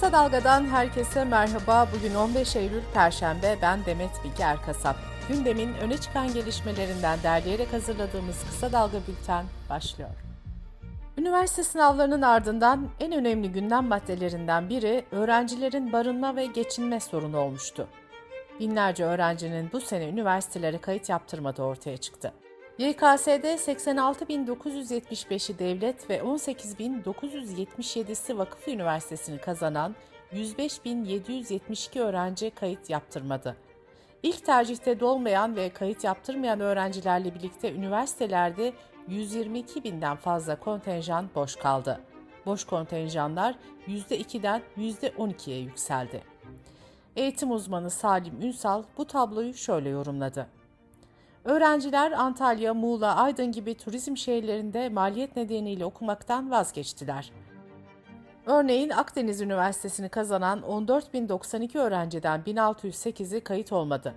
Kısa Dalga'dan herkese merhaba. Bugün 15 Eylül Perşembe. Ben Demet Bilge Erkasap. Gündemin öne çıkan gelişmelerinden derleyerek hazırladığımız Kısa Dalga Bülten başlıyor. Üniversite sınavlarının ardından en önemli gündem maddelerinden biri öğrencilerin barınma ve geçinme sorunu olmuştu. Binlerce öğrencinin bu sene üniversitelere kayıt yaptırmadığı ortaya çıktı. YKS'de 86.975'i devlet ve 18.977'si Vakıf Üniversitesi'ni kazanan 105.772 öğrenci kayıt yaptırmadı. İlk tercihte dolmayan ve kayıt yaptırmayan öğrencilerle birlikte üniversitelerde 122 binden fazla kontenjan boş kaldı. Boş kontenjanlar %2'den %12'ye yükseldi. Eğitim uzmanı Salim Ünsal bu tabloyu şöyle yorumladı. Öğrenciler Antalya, Muğla, Aydın gibi turizm şehirlerinde maliyet nedeniyle okumaktan vazgeçtiler. Örneğin Akdeniz Üniversitesi'ni kazanan 14.092 öğrenciden 1608'i kayıt olmadı.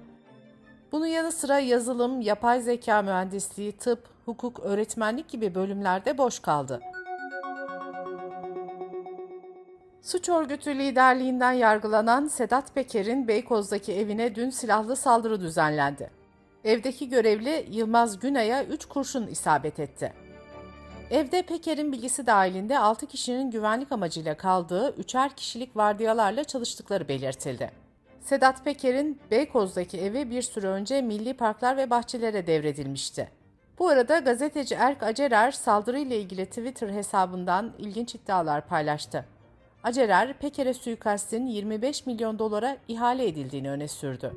Bunun yanı sıra yazılım, yapay zeka mühendisliği, tıp, hukuk, öğretmenlik gibi bölümlerde boş kaldı. Suç örgütü liderliğinden yargılanan Sedat Peker'in Beykoz'daki evine dün silahlı saldırı düzenlendi. Evdeki görevli Yılmaz Günay'a 3 kurşun isabet etti. Evde Peker'in bilgisi dahilinde 6 kişinin güvenlik amacıyla kaldığı üçer kişilik vardiyalarla çalıştıkları belirtildi. Sedat Peker'in Beykoz'daki evi bir süre önce Milli Parklar ve Bahçelere devredilmişti. Bu arada gazeteci Erk Acerer saldırıyla ilgili Twitter hesabından ilginç iddialar paylaştı. Acerer, Peker'e suikastin 25 milyon dolara ihale edildiğini öne sürdü.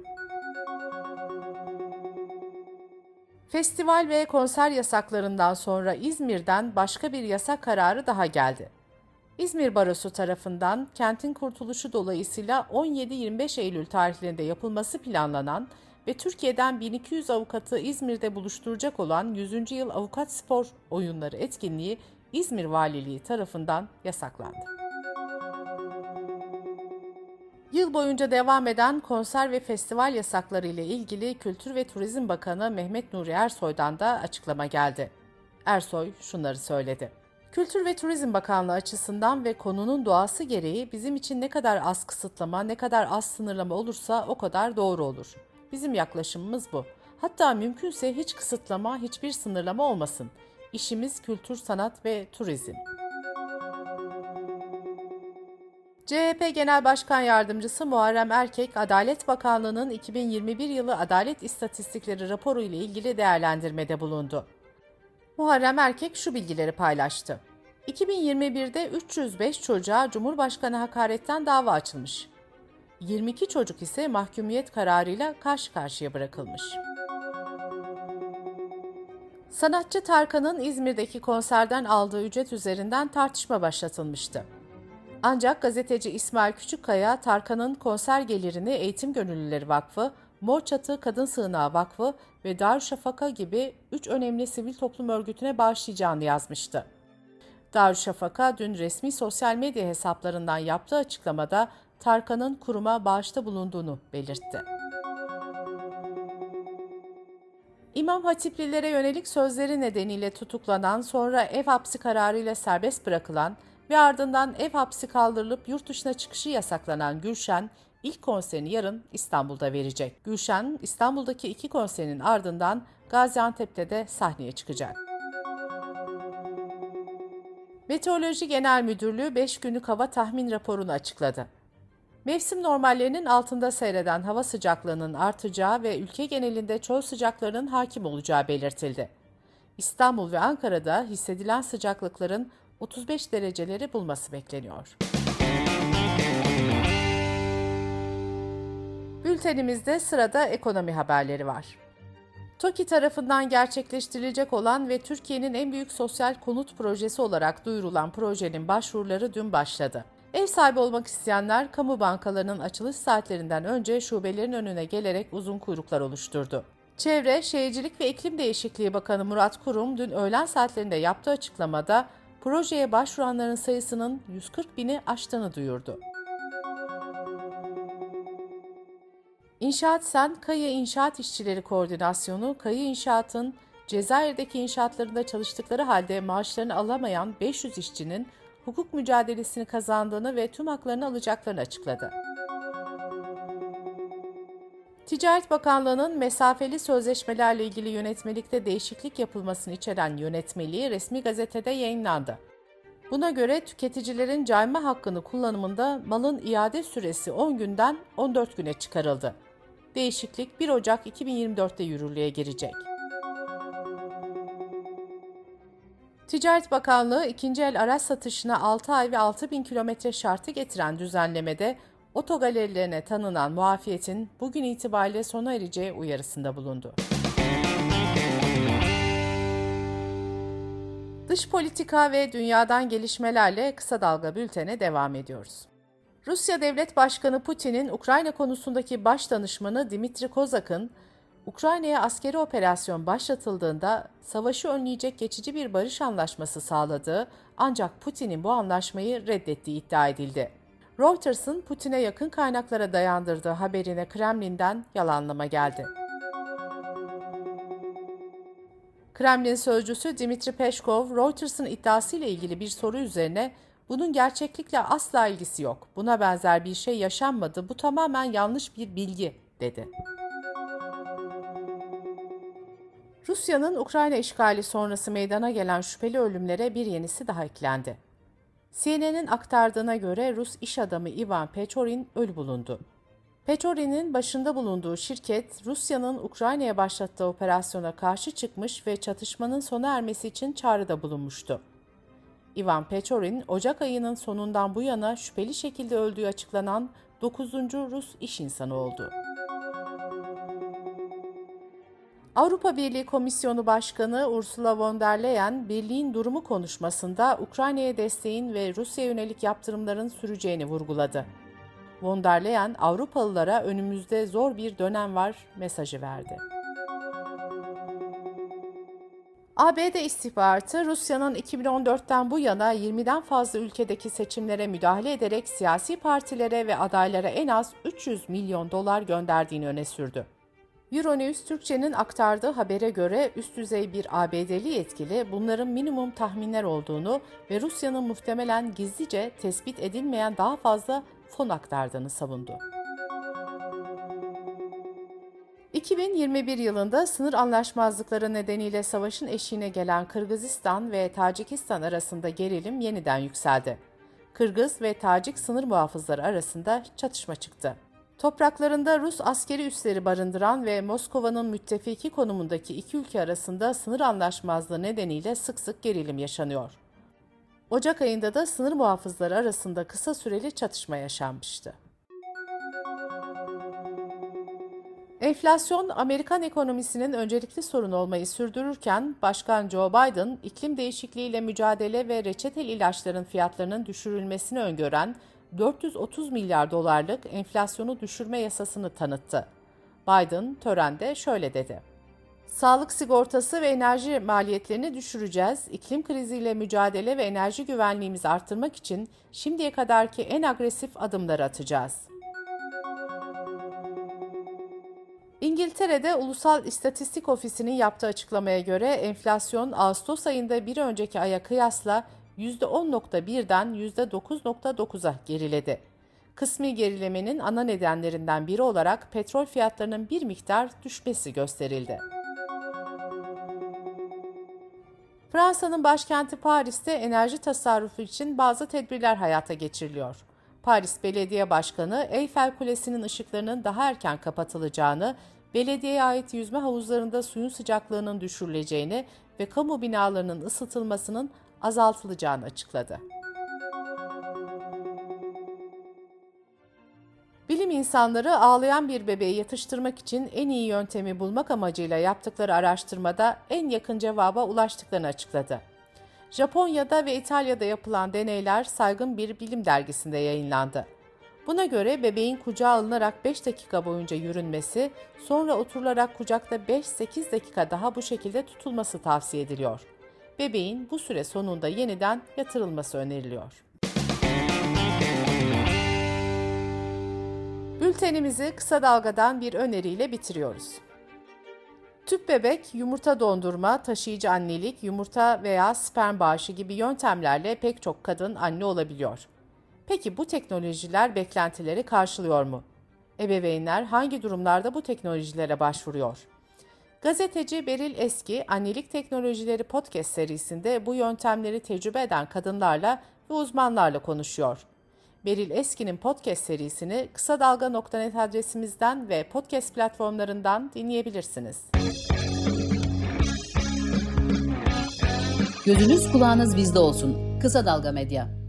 Festival ve konser yasaklarından sonra İzmir'den başka bir yasak kararı daha geldi. İzmir Barosu tarafından kentin kurtuluşu dolayısıyla 17-25 Eylül tarihlerinde yapılması planlanan ve Türkiye'den 1200 avukatı İzmir'de buluşturacak olan 100. yıl avukat spor oyunları etkinliği İzmir Valiliği tarafından yasaklandı. Yıl boyunca devam eden konser ve festival yasakları ile ilgili Kültür ve Turizm Bakanı Mehmet Nuri Ersoy'dan da açıklama geldi. Ersoy şunları söyledi. Kültür ve Turizm Bakanlığı açısından ve konunun doğası gereği bizim için ne kadar az kısıtlama, ne kadar az sınırlama olursa o kadar doğru olur. Bizim yaklaşımımız bu. Hatta mümkünse hiç kısıtlama, hiçbir sınırlama olmasın. İşimiz kültür, sanat ve turizm. CHP Genel Başkan Yardımcısı Muharrem Erkek, Adalet Bakanlığı'nın 2021 yılı adalet istatistikleri raporu ile ilgili değerlendirmede bulundu. Muharrem Erkek şu bilgileri paylaştı. 2021'de 305 çocuğa Cumhurbaşkanı hakaretten dava açılmış. 22 çocuk ise mahkumiyet kararıyla karşı karşıya bırakılmış. Sanatçı Tarkan'ın İzmir'deki konserden aldığı ücret üzerinden tartışma başlatılmıştı. Ancak gazeteci İsmail Küçükkaya, Tarkan'ın konser gelirini Eğitim Gönüllüleri Vakfı, Mor Çatı Kadın Sığınağı Vakfı ve Darüşşafaka gibi üç önemli sivil toplum örgütüne bağışlayacağını yazmıştı. Darüşşafaka dün resmi sosyal medya hesaplarından yaptığı açıklamada Tarkan'ın kuruma bağışta bulunduğunu belirtti. İmam Hatiplilere yönelik sözleri nedeniyle tutuklanan sonra ev hapsi kararıyla serbest bırakılan ve ardından ev hapsi kaldırılıp yurt dışına çıkışı yasaklanan Gülşen, ilk konserini yarın İstanbul'da verecek. Gülşen, İstanbul'daki iki konserinin ardından Gaziantep'te de sahneye çıkacak. Meteoroloji Genel Müdürlüğü 5 günlük hava tahmin raporunu açıkladı. Mevsim normallerinin altında seyreden hava sıcaklığının artacağı ve ülke genelinde çöl sıcaklarının hakim olacağı belirtildi. İstanbul ve Ankara'da hissedilen sıcaklıkların 35 dereceleri bulması bekleniyor. Bültenimizde sırada ekonomi haberleri var. TOKİ tarafından gerçekleştirilecek olan ve Türkiye'nin en büyük sosyal konut projesi olarak duyurulan projenin başvuruları dün başladı. Ev sahibi olmak isteyenler kamu bankalarının açılış saatlerinden önce şubelerin önüne gelerek uzun kuyruklar oluşturdu. Çevre, Şehircilik ve İklim Değişikliği Bakanı Murat Kurum dün öğlen saatlerinde yaptığı açıklamada projeye başvuranların sayısının 140 bini aştığını duyurdu. İnşaat Sen, Kaya İnşaat İşçileri Koordinasyonu, Kaya İnşaat'ın Cezayir'deki inşaatlarında çalıştıkları halde maaşlarını alamayan 500 işçinin hukuk mücadelesini kazandığını ve tüm haklarını alacaklarını açıkladı. Ticaret Bakanlığı'nın mesafeli sözleşmelerle ilgili yönetmelikte değişiklik yapılmasını içeren yönetmeliği resmi gazetede yayınlandı. Buna göre tüketicilerin cayma hakkını kullanımında malın iade süresi 10 günden 14 güne çıkarıldı. Değişiklik 1 Ocak 2024'te yürürlüğe girecek. Ticaret Bakanlığı ikinci el araç satışına 6 ay ve 6 bin kilometre şartı getiren düzenlemede otogalerilerine tanınan muafiyetin bugün itibariyle sona ereceği uyarısında bulundu. Dış politika ve dünyadan gelişmelerle kısa dalga bültene devam ediyoruz. Rusya Devlet Başkanı Putin'in Ukrayna konusundaki baş danışmanı Dimitri Kozak'ın Ukrayna'ya askeri operasyon başlatıldığında savaşı önleyecek geçici bir barış anlaşması sağladığı ancak Putin'in bu anlaşmayı reddettiği iddia edildi. Reuters'ın Putin'e yakın kaynaklara dayandırdığı haberine Kremlin'den yalanlama geldi. Kremlin sözcüsü Dimitri Peskov, Reuters'ın iddiasıyla ilgili bir soru üzerine bunun gerçeklikle asla ilgisi yok. Buna benzer bir şey yaşanmadı. Bu tamamen yanlış bir bilgi, dedi. Rusya'nın Ukrayna işgali sonrası meydana gelen şüpheli ölümlere bir yenisi daha eklendi. CNN'in aktardığına göre Rus iş adamı Ivan Pechorin ölü bulundu. Pechorin'in başında bulunduğu şirket, Rusya'nın Ukrayna'ya başlattığı operasyona karşı çıkmış ve çatışmanın sona ermesi için çağrıda bulunmuştu. Ivan Pechorin, Ocak ayının sonundan bu yana şüpheli şekilde öldüğü açıklanan 9. Rus iş insanı oldu. Avrupa Birliği Komisyonu Başkanı Ursula von der Leyen, birliğin durumu konuşmasında Ukrayna'ya desteğin ve Rusya yönelik yaptırımların süreceğini vurguladı. Von der Leyen, Avrupalılara önümüzde zor bir dönem var mesajı verdi. ABD istihbaratı Rusya'nın 2014'ten bu yana 20'den fazla ülkedeki seçimlere müdahale ederek siyasi partilere ve adaylara en az 300 milyon dolar gönderdiğini öne sürdü. Euronews Türkçe'nin aktardığı habere göre üst düzey bir ABD'li yetkili bunların minimum tahminler olduğunu ve Rusya'nın muhtemelen gizlice tespit edilmeyen daha fazla fon aktardığını savundu. 2021 yılında sınır anlaşmazlıkları nedeniyle savaşın eşiğine gelen Kırgızistan ve Tacikistan arasında gerilim yeniden yükseldi. Kırgız ve Tacik sınır muhafızları arasında çatışma çıktı. Topraklarında Rus askeri üsleri barındıran ve Moskova'nın müttefiki konumundaki iki ülke arasında sınır anlaşmazlığı nedeniyle sık sık gerilim yaşanıyor. Ocak ayında da sınır muhafızları arasında kısa süreli çatışma yaşanmıştı. Enflasyon Amerikan ekonomisinin öncelikli sorun olmayı sürdürürken Başkan Joe Biden iklim değişikliğiyle mücadele ve reçeteli ilaçların fiyatlarının düşürülmesini öngören 430 milyar dolarlık enflasyonu düşürme yasasını tanıttı. Biden törende şöyle dedi. Sağlık sigortası ve enerji maliyetlerini düşüreceğiz. İklim kriziyle mücadele ve enerji güvenliğimizi arttırmak için şimdiye kadarki en agresif adımları atacağız. İngiltere'de Ulusal İstatistik Ofisi'nin yaptığı açıklamaya göre enflasyon Ağustos ayında bir önceki aya kıyasla %10.1'den %9.9'a geriledi. Kısmi gerilemenin ana nedenlerinden biri olarak petrol fiyatlarının bir miktar düşmesi gösterildi. Fransa'nın başkenti Paris'te enerji tasarrufu için bazı tedbirler hayata geçiriliyor. Paris Belediye Başkanı Eyfel Kulesi'nin ışıklarının daha erken kapatılacağını, belediyeye ait yüzme havuzlarında suyun sıcaklığının düşürüleceğini ve kamu binalarının ısıtılmasının azaltılacağını açıkladı. Bilim insanları ağlayan bir bebeği yatıştırmak için en iyi yöntemi bulmak amacıyla yaptıkları araştırmada en yakın cevaba ulaştıklarını açıkladı. Japonya'da ve İtalya'da yapılan deneyler saygın bir bilim dergisinde yayınlandı. Buna göre bebeğin kucağa alınarak 5 dakika boyunca yürünmesi, sonra oturularak kucakta 5-8 dakika daha bu şekilde tutulması tavsiye ediliyor bebeğin bu süre sonunda yeniden yatırılması öneriliyor. Bültenimizi kısa dalgadan bir öneriyle bitiriyoruz. Tüp bebek, yumurta dondurma, taşıyıcı annelik, yumurta veya sperm bağışı gibi yöntemlerle pek çok kadın anne olabiliyor. Peki bu teknolojiler beklentileri karşılıyor mu? Ebeveynler hangi durumlarda bu teknolojilere başvuruyor? Gazeteci Beril Eski, Annelik Teknolojileri Podcast serisinde bu yöntemleri tecrübe eden kadınlarla ve uzmanlarla konuşuyor. Beril Eski'nin podcast serisini kısa dalga.net adresimizden ve podcast platformlarından dinleyebilirsiniz. Gözünüz kulağınız bizde olsun. Kısa Dalga Medya.